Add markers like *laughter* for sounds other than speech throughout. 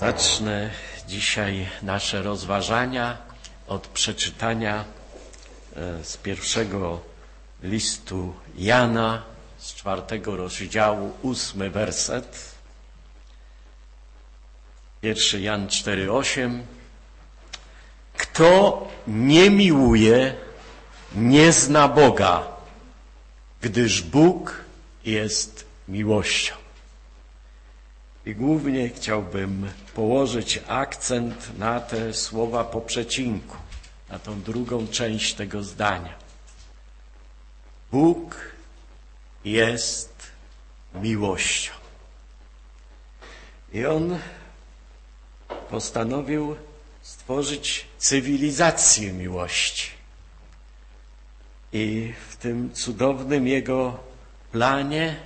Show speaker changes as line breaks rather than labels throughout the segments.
Zacznę dzisiaj nasze rozważania od przeczytania e, z pierwszego listu Jana, z czwartego rozdziału, ósmy werset. Pierwszy Jan 4,8. Kto nie miłuje, nie zna Boga, gdyż Bóg jest miłością. I głównie chciałbym położyć akcent na te słowa po przecinku, na tą drugą część tego zdania. Bóg jest miłością. I On postanowił stworzyć cywilizację miłości. I w tym cudownym Jego planie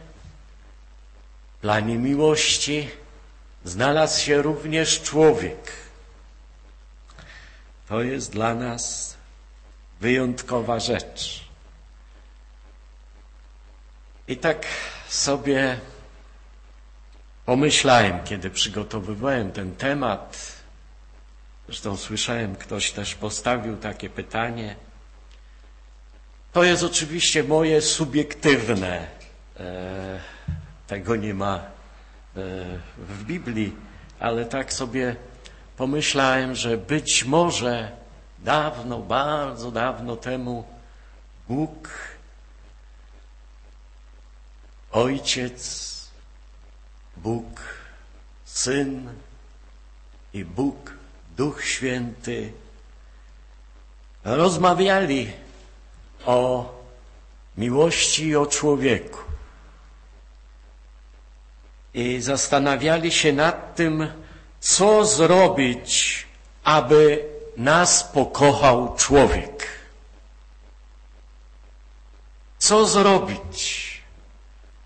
planie miłości znalazł się również człowiek. To jest dla nas wyjątkowa rzecz. I tak sobie pomyślałem, kiedy przygotowywałem ten temat, zresztą słyszałem, ktoś też postawił takie pytanie. To jest oczywiście moje subiektywne e, tego nie ma e, w Biblii, ale tak sobie pomyślałem, że być może dawno, bardzo dawno temu Bóg, Ojciec, Bóg, Syn i Bóg, Duch Święty rozmawiali o miłości i o człowieku i zastanawiali się nad tym, co zrobić, aby nas pokochał człowiek. Co zrobić,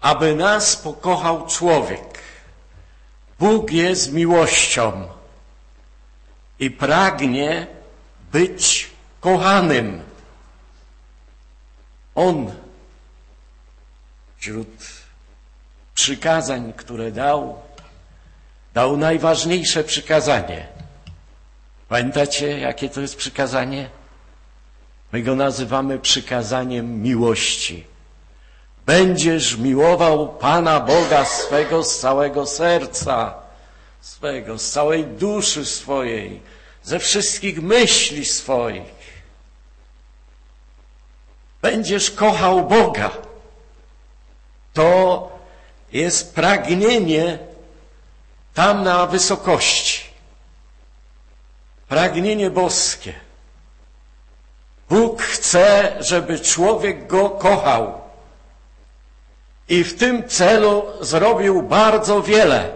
aby nas pokochał człowiek? Bóg jest miłością i pragnie być kochanym. On wśród przykazań, które dał, dał najważniejsze przykazanie. Pamiętacie, jakie to jest przykazanie? My go nazywamy przykazaniem miłości. Będziesz miłował Pana Boga swego z całego serca swego, z całej duszy swojej, ze wszystkich myśli swoich. Będziesz kochał Boga. To jest pragnienie tam na wysokości. Pragnienie boskie. Bóg chce, żeby człowiek go kochał. I w tym celu zrobił bardzo wiele.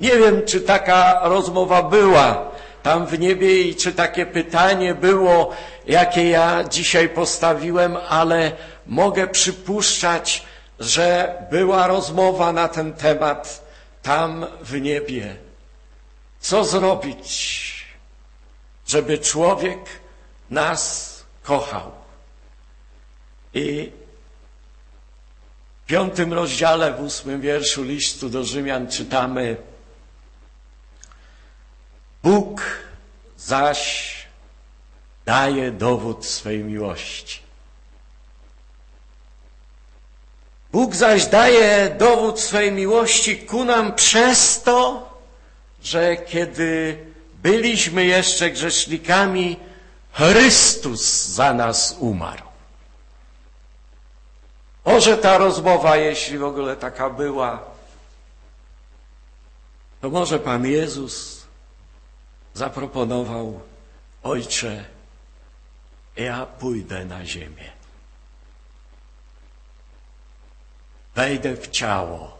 Nie wiem, czy taka rozmowa była tam w niebie i czy takie pytanie było, jakie ja dzisiaj postawiłem, ale mogę przypuszczać, że była rozmowa na ten temat tam w niebie. Co zrobić, żeby człowiek nas kochał? I w piątym rozdziale, w ósmym wierszu listu do Rzymian czytamy Bóg zaś daje dowód swej miłości. Bóg zaś daje dowód swej miłości ku nam przez to, że kiedy byliśmy jeszcze grzesznikami, Chrystus za nas umarł. Może ta rozmowa, jeśli w ogóle taka była, to może Pan Jezus zaproponował, Ojcze, ja pójdę na ziemię. Wejdę w ciało,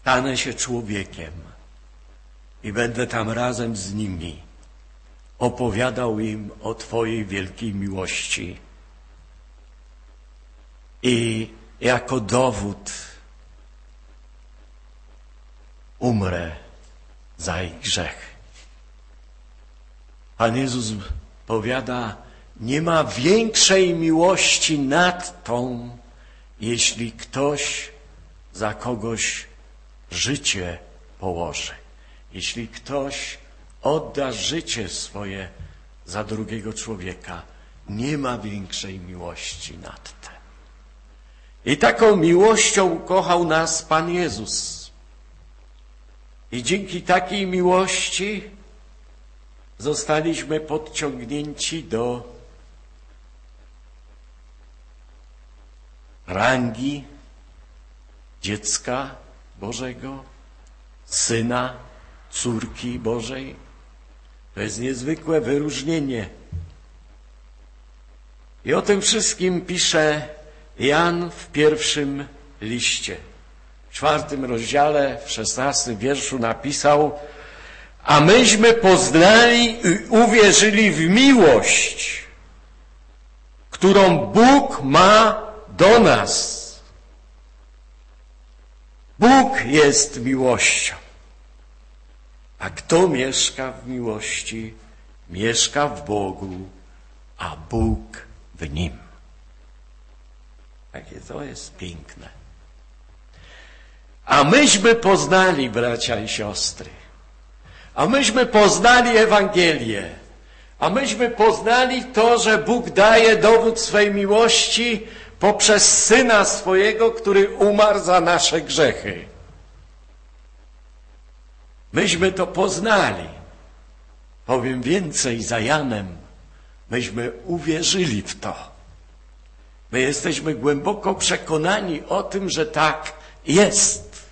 stanę się człowiekiem i będę tam razem z nimi opowiadał im o Twojej wielkiej miłości. I jako dowód umrę za ich grzech. Pan Jezus powiada, nie ma większej miłości nad tą, jeśli ktoś za kogoś życie położy. Jeśli ktoś odda życie swoje za drugiego człowieka, nie ma większej miłości nad te. I taką miłością kochał nas Pan Jezus. I dzięki takiej miłości zostaliśmy podciągnięci do rangi dziecka Bożego, syna, córki Bożej. To jest niezwykłe wyróżnienie. I o tym wszystkim pisze Jan w pierwszym liście. W czwartym rozdziale, w szesnastym wierszu napisał a myśmy poznali i uwierzyli w miłość, którą Bóg ma do nas. Bóg jest miłością. A kto mieszka w miłości, mieszka w Bogu, a Bóg w nim. Jakie to jest piękne. A myśmy poznali, bracia i siostry, a myśmy poznali Ewangelię, a myśmy poznali to, że Bóg daje dowód swej miłości poprzez Syna swojego, który umarł za nasze grzechy. Myśmy to poznali. Powiem więcej za Janem. Myśmy uwierzyli w to. My jesteśmy głęboko przekonani o tym, że tak jest.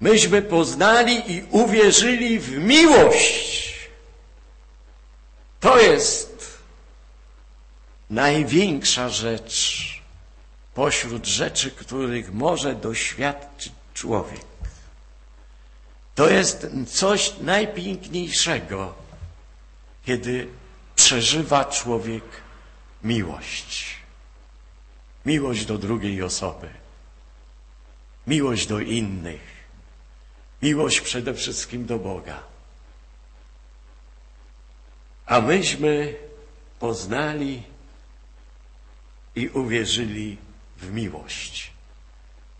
Myśmy poznali i uwierzyli w miłość. To jest największa rzecz pośród rzeczy, których może doświadczyć człowiek. To jest coś najpiękniejszego, kiedy przeżywa człowiek miłość. Miłość do drugiej osoby. Miłość do innych. Miłość przede wszystkim do Boga. A myśmy poznali i uwierzyli w miłość.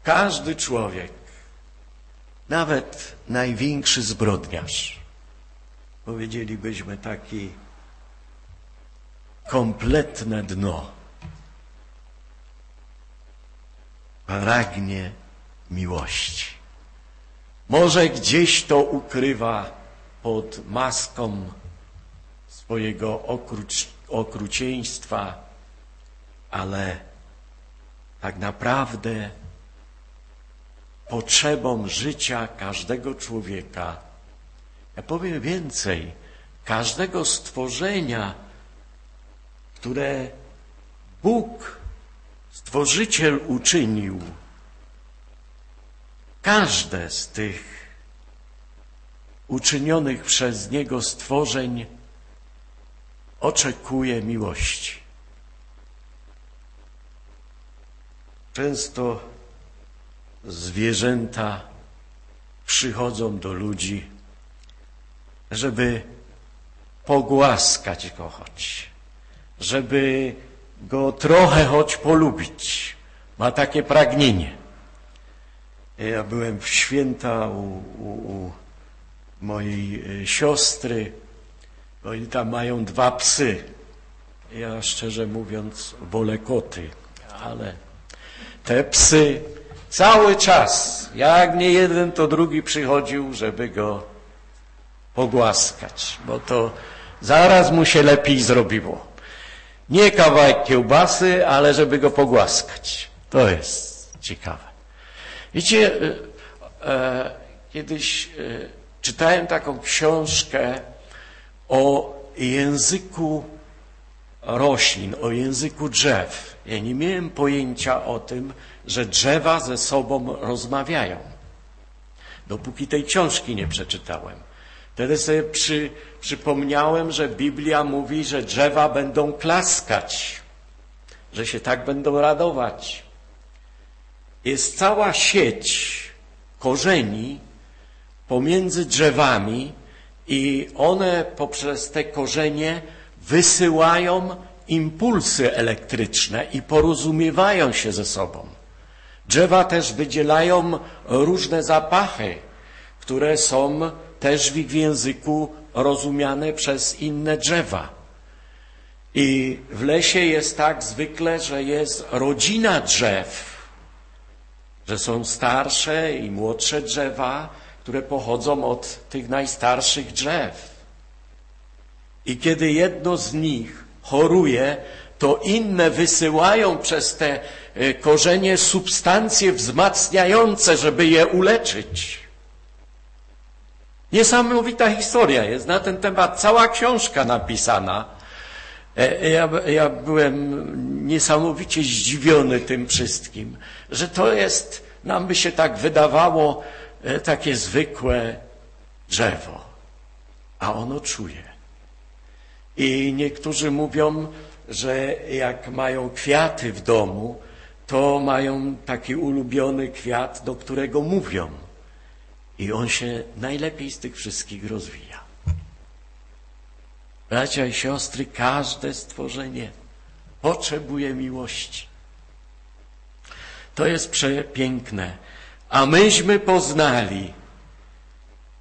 Każdy człowiek nawet największy zbrodniarz, powiedzielibyśmy taki kompletne dno, pragnie miłości. Może gdzieś to ukrywa pod maską swojego okruc okrucieństwa, ale tak naprawdę potrzebom życia każdego człowieka. Ja powiem więcej, każdego stworzenia, które Bóg, Stworzyciel uczynił, każde z tych uczynionych przez Niego stworzeń oczekuje miłości. Często zwierzęta przychodzą do ludzi, żeby pogłaskać go choć, żeby go trochę choć polubić. Ma takie pragnienie. Ja byłem w święta u, u, u mojej e, siostry. Oni tam mają dwa psy. Ja szczerze mówiąc wolę koty, ale te psy Cały czas, jak nie jeden, to drugi przychodził, żeby go pogłaskać, bo to zaraz mu się lepiej zrobiło. Nie kawałek kiełbasy, ale żeby go pogłaskać. To jest ciekawe. Wiecie, e, e, kiedyś e, czytałem taką książkę o języku roślin, o języku drzew. Ja nie miałem pojęcia o tym, że drzewa ze sobą rozmawiają. Dopóki tej książki nie przeczytałem. Wtedy sobie przy, przypomniałem, że Biblia mówi, że drzewa będą klaskać, że się tak będą radować. Jest cała sieć korzeni pomiędzy drzewami i one poprzez te korzenie wysyłają impulsy elektryczne i porozumiewają się ze sobą. Drzewa też wydzielają różne zapachy, które są też w ich języku rozumiane przez inne drzewa. I w lesie jest tak zwykle, że jest rodzina drzew, że są starsze i młodsze drzewa, które pochodzą od tych najstarszych drzew. I kiedy jedno z nich choruje, to inne wysyłają przez te e, korzenie substancje wzmacniające, żeby je uleczyć. Niesamowita historia jest na ten temat, cała książka napisana. E, ja, ja byłem niesamowicie zdziwiony tym wszystkim, że to jest, nam by się tak wydawało, e, takie zwykłe drzewo, a ono czuje. I niektórzy mówią, że jak mają kwiaty w domu, to mają taki ulubiony kwiat, do którego mówią. I on się najlepiej z tych wszystkich rozwija. Bracia i siostry, każde stworzenie potrzebuje miłości. To jest przepiękne. A myśmy poznali,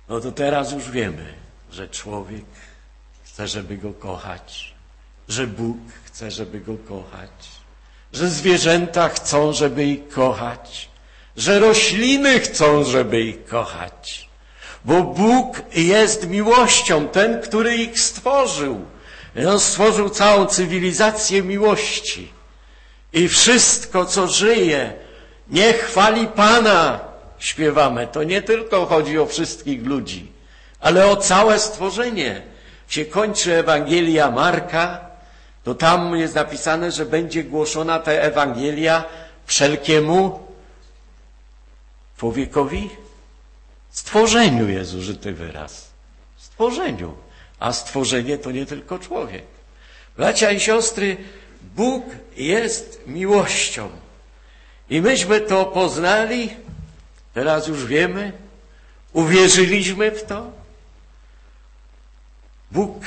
no to teraz już wiemy, że człowiek chce, żeby go kochać, że Bóg chce, żeby go kochać, że zwierzęta chcą, żeby ich kochać, że rośliny chcą, żeby ich kochać. Bo Bóg jest miłością, ten, który ich stworzył. On stworzył całą cywilizację miłości. I wszystko, co żyje, nie chwali Pana, śpiewamy. To nie tylko chodzi o wszystkich ludzi, ale o całe stworzenie. Się kończy Ewangelia Marka, to tam jest napisane, że będzie głoszona ta Ewangelia wszelkiemu człowiekowi? Stworzeniu jest użyty wyraz. Stworzeniu. A stworzenie to nie tylko człowiek. Bracia i siostry, Bóg jest miłością. I myśmy to poznali, teraz już wiemy, uwierzyliśmy w to. Bóg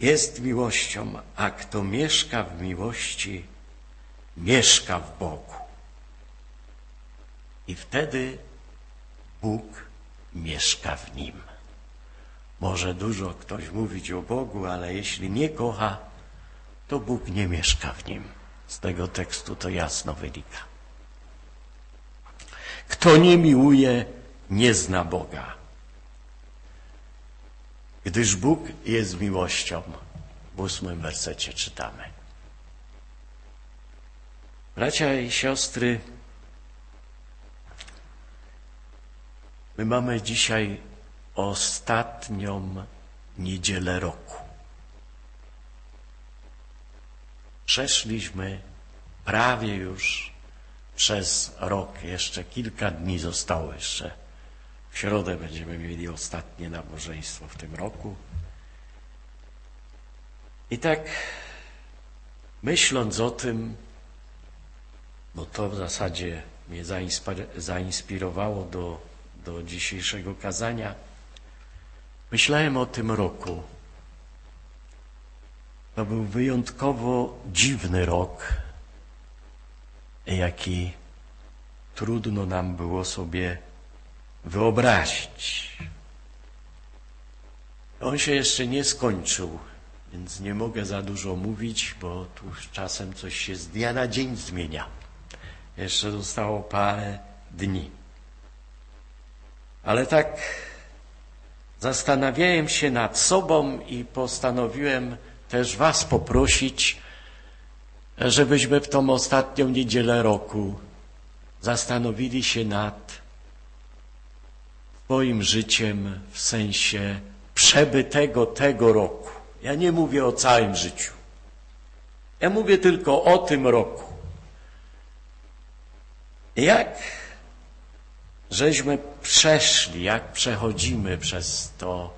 jest miłością, a kto mieszka w miłości, mieszka w Bogu. I wtedy Bóg mieszka w nim. Może dużo ktoś mówić o Bogu, ale jeśli nie kocha, to Bóg nie mieszka w nim. Z tego tekstu to jasno wynika. Kto nie miłuje, nie zna Boga. Gdyż Bóg jest miłością. W ósmym wersecie czytamy. Bracia i siostry, my mamy dzisiaj ostatnią niedzielę roku. Przeszliśmy prawie już przez rok. Jeszcze kilka dni zostało jeszcze. W środę będziemy mieli ostatnie nabożeństwo w tym roku. I tak myśląc o tym, bo to w zasadzie mnie zainspirowało do, do dzisiejszego kazania. Myślałem o tym roku. To był wyjątkowo dziwny rok, jaki trudno nam było sobie wyobrazić. On się jeszcze nie skończył, więc nie mogę za dużo mówić, bo tu czasem coś się z dnia na dzień zmienia. Jeszcze zostało parę dni. Ale tak zastanawiałem się nad sobą i postanowiłem też Was poprosić, żebyśmy w tą ostatnią niedzielę roku zastanowili się nad swoim życiem w sensie przebytego tego roku. Ja nie mówię o całym życiu. Ja mówię tylko o tym roku. Jak żeśmy przeszli, jak przechodzimy przez to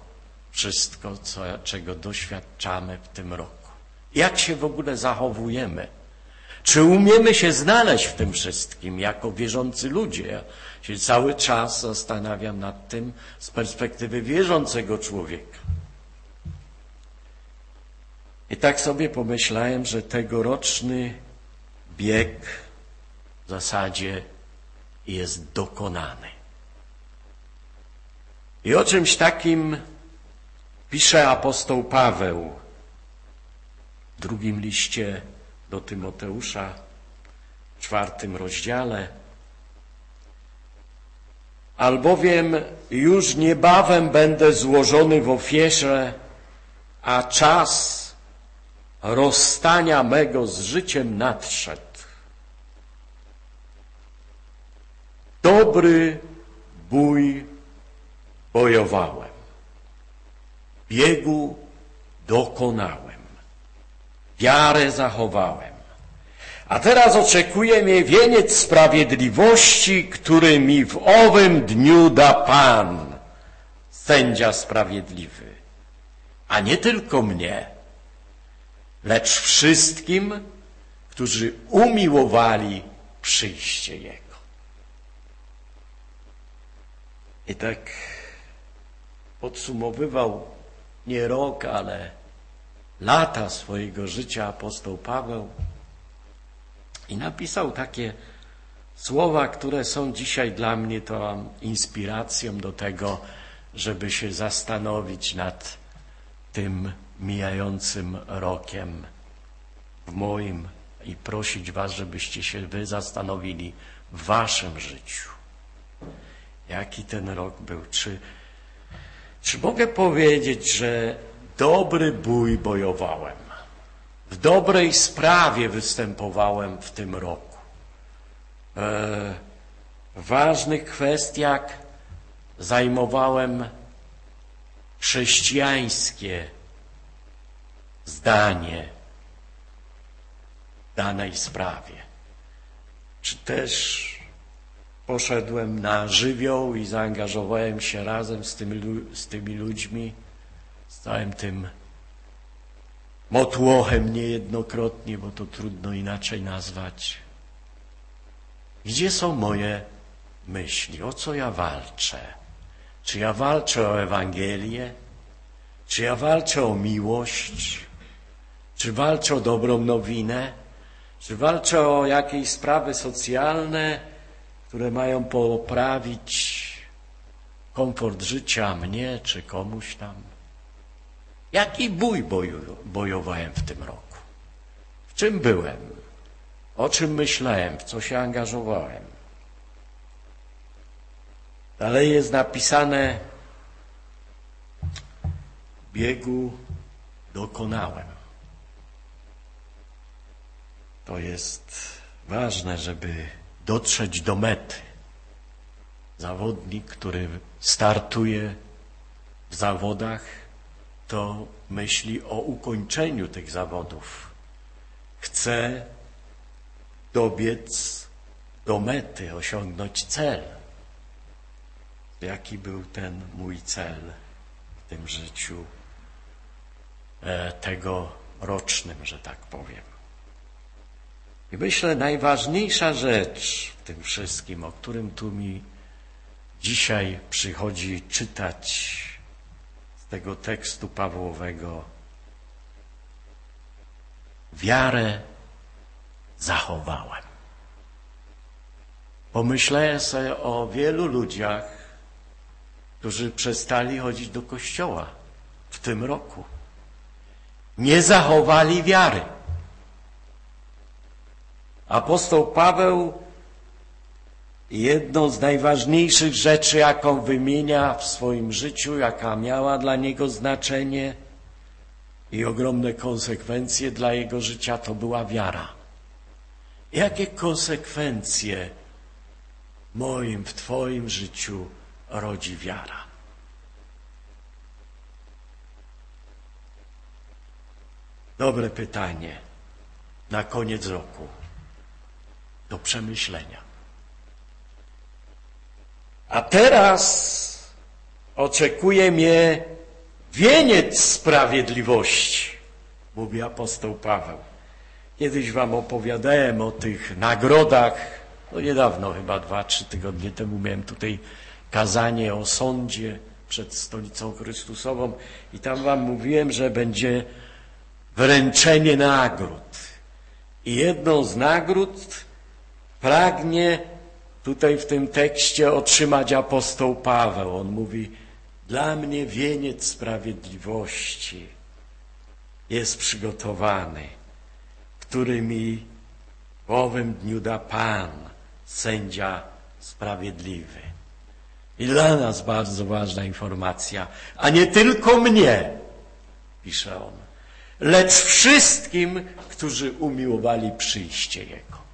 wszystko, co, czego doświadczamy w tym roku? Jak się w ogóle zachowujemy? Czy umiemy się znaleźć w tym wszystkim jako wierzący ludzie? Się cały czas zastanawiam nad tym z perspektywy wierzącego człowieka. I tak sobie pomyślałem, że tegoroczny bieg w zasadzie jest dokonany. I o czymś takim pisze apostoł Paweł w drugim liście do Tymoteusza, w czwartym rozdziale. Albowiem już niebawem będę złożony w ofierze, a czas rozstania mego z życiem nadszedł. Dobry bój bojowałem, biegu dokonałem, wiarę zachowałem. A teraz oczekuje mnie wieniec sprawiedliwości, który mi w owym dniu da Pan, sędzia sprawiedliwy. A nie tylko mnie, lecz wszystkim, którzy umiłowali przyjście Jego. I tak podsumowywał nie rok, ale lata swojego życia apostoł Paweł i napisał takie słowa, które są dzisiaj dla mnie to inspiracją do tego, żeby się zastanowić nad tym mijającym rokiem w moim i prosić Was, żebyście się Wy zastanowili w Waszym życiu. Jaki ten rok był? Czy, czy mogę powiedzieć, że dobry bój bojowałem? W dobrej sprawie występowałem w tym roku. E, w ważnych kwestiach zajmowałem chrześcijańskie zdanie w danej sprawie. Czy też poszedłem na żywioł i zaangażowałem się razem z tymi, z tymi ludźmi, z całym tym motłochem niejednokrotnie, bo to trudno inaczej nazwać. Gdzie są moje myśli? O co ja walczę? Czy ja walczę o Ewangelię? Czy ja walczę o miłość? Czy walczę o dobrą nowinę? Czy walczę o jakieś sprawy socjalne, które mają poprawić komfort życia mnie czy komuś tam? Jaki bój bojowałem w tym roku? W czym byłem? O czym myślałem? W co się angażowałem? Dalej jest napisane biegu dokonałem. To jest ważne, żeby dotrzeć do mety. Zawodnik, który startuje w zawodach, to myśli o ukończeniu tych zawodów. Chce dobiec do mety, osiągnąć cel. Jaki był ten mój cel w tym życiu e, tegorocznym, że tak powiem? I myślę, najważniejsza rzecz w tym wszystkim, o którym tu mi dzisiaj przychodzi czytać tego tekstu Pawłowego, wiarę zachowałem. Pomyślałem sobie o wielu ludziach, którzy przestali chodzić do kościoła w tym roku. Nie zachowali wiary. Apostoł Paweł jedną z najważniejszych rzeczy, jaką wymienia w swoim życiu, jaka miała dla niego znaczenie i ogromne konsekwencje dla jego życia, to była wiara. Jakie konsekwencje moim, w Twoim życiu rodzi wiara? Dobre pytanie na koniec roku do przemyślenia. A teraz oczekuje mnie wieniec sprawiedliwości, mówi apostoł Paweł. Kiedyś wam opowiadałem o tych nagrodach, no niedawno, chyba dwa, trzy tygodnie temu miałem tutaj kazanie o sądzie przed stolicą Chrystusową i tam wam mówiłem, że będzie wręczenie nagród. I jedną z nagród pragnie tutaj w tym tekście otrzymać apostoł Paweł. On mówi, dla mnie wieniec sprawiedliwości jest przygotowany, który mi w owym dniu da Pan, sędzia sprawiedliwy. I dla nas bardzo ważna informacja, a nie tylko mnie, pisze on, lecz wszystkim, którzy umiłowali przyjście Jego.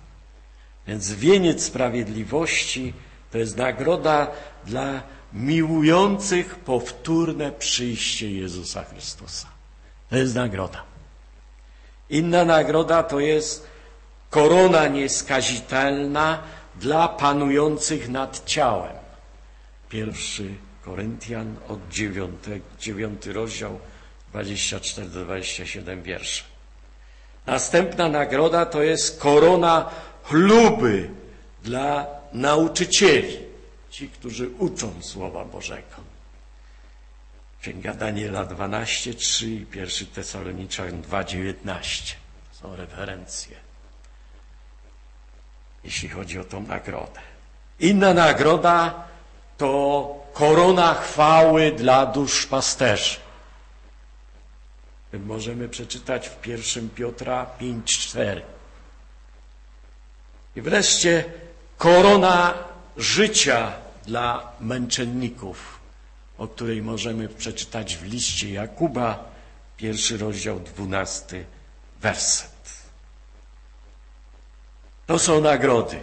Więc wieniec sprawiedliwości to jest nagroda dla miłujących powtórne przyjście Jezusa Chrystusa. To jest nagroda. Inna nagroda to jest korona nieskazitelna dla panujących nad ciałem. Pierwszy Koryntian od 9, 9 rozdział 24 do 27 wierszy. Następna nagroda to jest korona chluby dla nauczycieli, ci, którzy uczą Słowa Bożego. Księga Daniela 12, 3 i 1 Tesaloniczan 2, 19. Są referencje, jeśli chodzi o tą nagrodę. Inna nagroda to korona chwały dla dusz pasterzy. Możemy przeczytać w 1 Piotra 5,4. I wreszcie korona życia dla męczenników, o której możemy przeczytać w liście Jakuba, pierwszy rozdział, dwunasty werset. To są nagrody.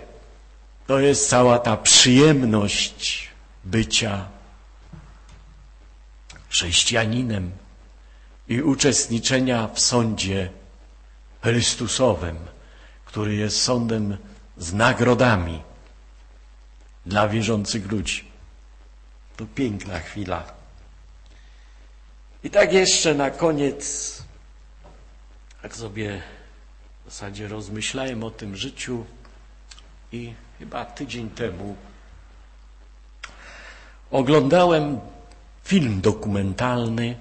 To jest cała ta przyjemność bycia chrześcijaninem i uczestniczenia w sądzie Chrystusowym, który jest sądem z nagrodami dla wierzących ludzi. To piękna chwila. I tak jeszcze na koniec, jak sobie w zasadzie rozmyślałem o tym życiu i chyba tydzień temu oglądałem film dokumentalny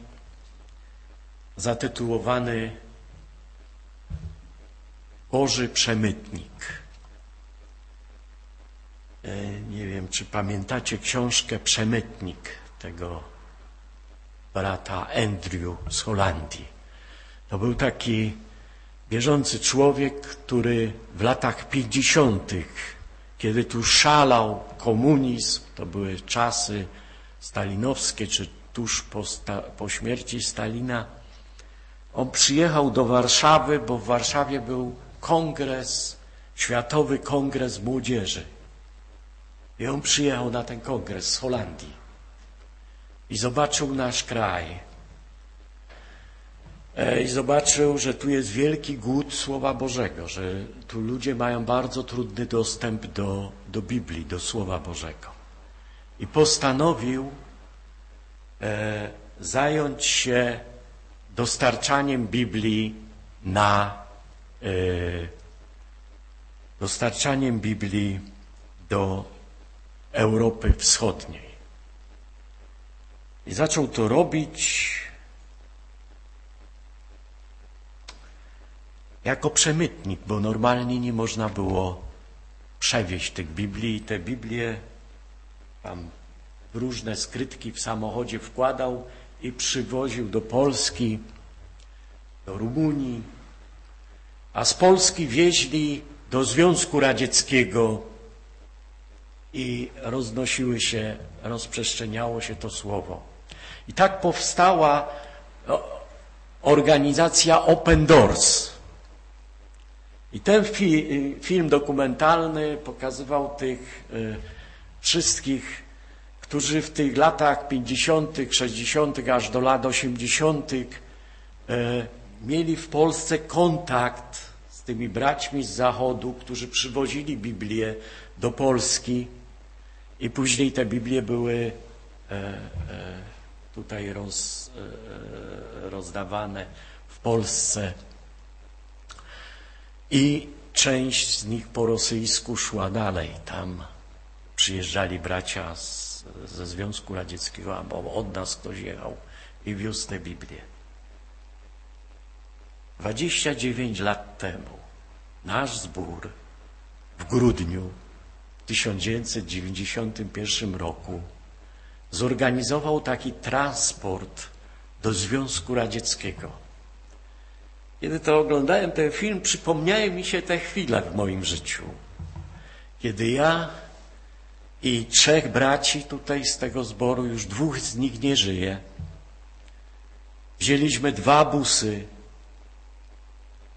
zatytułowany Boży Przemytnik. E, nie wiem, czy pamiętacie książkę Przemytnik tego brata Andrew z Holandii. To był taki wierzący człowiek, który w latach pięćdziesiątych, kiedy tu szalał komunizm, to były czasy stalinowskie, czy tuż po, po śmierci Stalina, on przyjechał do Warszawy, bo w Warszawie był kongres, Światowy Kongres Młodzieży. I on przyjechał na ten kongres z Holandii i zobaczył nasz kraj. E, I zobaczył, że tu jest wielki głód Słowa Bożego, że tu ludzie mają bardzo trudny dostęp do, do Biblii, do Słowa Bożego. I postanowił e, zająć się dostarczaniem Biblii na e, dostarczaniem Biblii do Europy Wschodniej. I zaczął to robić jako przemytnik, bo normalnie nie można było przewieźć tych Biblii. I te Biblie tam różne skrytki w samochodzie wkładał i przywoził do Polski, do Rumunii, a z Polski wieźli do Związku Radzieckiego i roznosiły się, rozprzestrzeniało się to słowo. I tak powstała organizacja Open Doors. I ten fi film dokumentalny pokazywał tych y, wszystkich którzy w tych latach 50., 60., aż do lat 80. E, mieli w Polsce kontakt z tymi braćmi z Zachodu, którzy przywozili Biblię do Polski i później te Biblie były e, e, tutaj roz, rozdawane w Polsce. I część z nich po rosyjsku szła dalej. Tam przyjeżdżali bracia z ze Związku Radzieckiego, albo od nas ktoś jechał i wiózł tę Biblię. 29 lat temu nasz zbór w grudniu 1991 roku zorganizował taki transport do Związku Radzieckiego. Kiedy to oglądałem ten film, przypomniały mi się te chwile w moim życiu, kiedy ja i trzech braci tutaj z tego zboru, już dwóch z nich nie żyje, wzięliśmy dwa busy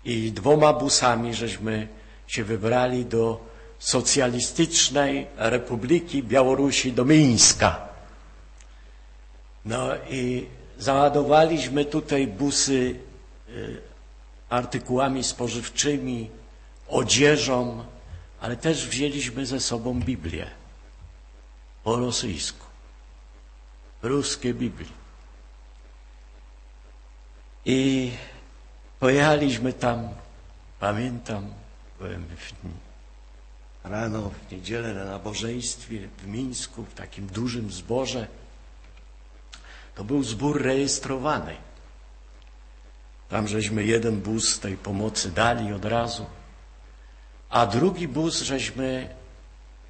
i dwoma busami żeśmy się wybrali do Socjalistycznej Republiki Białorusi, do Mińska. No i załadowaliśmy tutaj busy y, artykułami spożywczymi, odzieżą, ale też wzięliśmy ze sobą Biblię po rosyjsku, ruskie Biblii. I pojechaliśmy tam, pamiętam, byłem w, rano w niedzielę na nabożeństwie w Mińsku, w takim dużym zborze. To był zbór rejestrowany. Tam żeśmy jeden bus tej pomocy dali od razu, a drugi bus żeśmy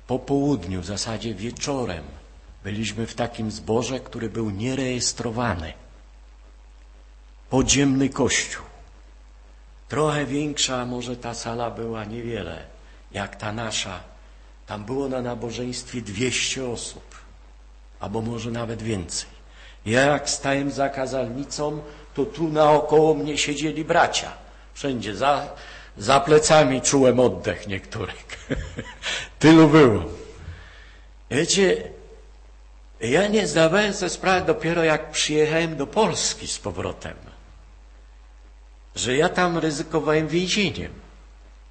po południu, w zasadzie wieczorem, byliśmy w takim zborze, który był nierejestrowany. Podziemny kościół. Trochę większa może ta sala była, niewiele, jak ta nasza. Tam było na nabożeństwie 200 osób, albo może nawet więcej. Ja jak stałem za kazalnicą, to tu naokoło mnie siedzieli bracia. Wszędzie za, za plecami czułem oddech niektórych. *laughs* Tylu było. Wiecie, ja nie zdawałem sobie sprawy dopiero jak przyjechałem do Polski z powrotem, że ja tam ryzykowałem więzieniem.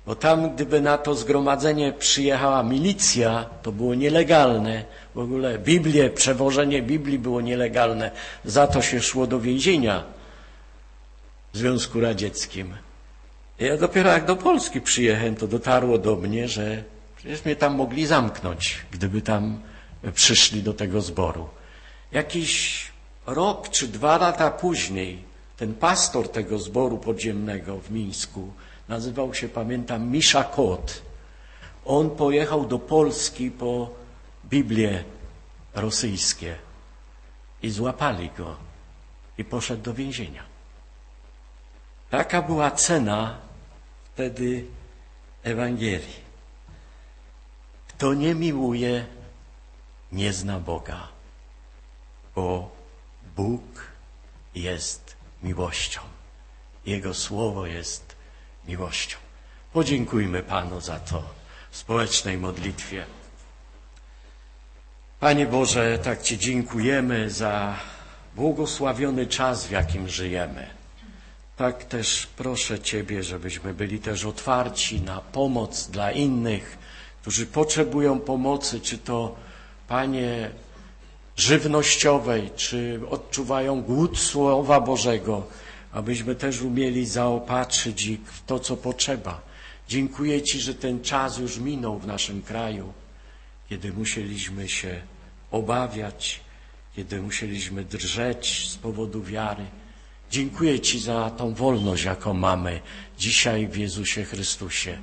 Bo tam, gdyby na to zgromadzenie przyjechała milicja, to było nielegalne. W ogóle Biblię, przewożenie Biblii było nielegalne. Za to się szło do więzienia w Związku Radzieckim. Ja dopiero jak do Polski przyjechałem, to dotarło do mnie, że przecież mnie tam mogli zamknąć, gdyby tam przyszli do tego zboru. Jakiś rok czy dwa lata później ten pastor tego zboru podziemnego w Mińsku nazywał się, pamiętam, Misza Kot. On pojechał do Polski po Biblię rosyjskie i złapali go i poszedł do więzienia. Taka była cena wtedy Ewangelii. Kto nie miłuje, nie zna Boga, bo Bóg jest miłością. Jego słowo jest miłością. Podziękujmy Panu za to w społecznej modlitwie. Panie Boże, tak Ci dziękujemy za błogosławiony czas, w jakim żyjemy. Tak też proszę Ciebie, żebyśmy byli też otwarci na pomoc dla innych, którzy potrzebują pomocy, czy to, Panie, żywnościowej, czy odczuwają głód Słowa Bożego, abyśmy też umieli zaopatrzyć ich w to, co potrzeba. Dziękuję Ci, że ten czas już minął w naszym kraju, kiedy musieliśmy się obawiać, kiedy musieliśmy drżeć z powodu wiary. Dziękuję Ci za tą wolność, jaką mamy dzisiaj w Jezusie Chrystusie.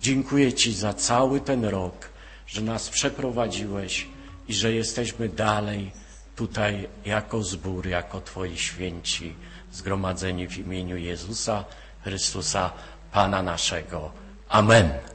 Dziękuję Ci za cały ten rok, że nas przeprowadziłeś i że jesteśmy dalej tutaj jako zbór, jako Twoi święci, zgromadzeni w imieniu Jezusa Chrystusa, Pana naszego. Amen.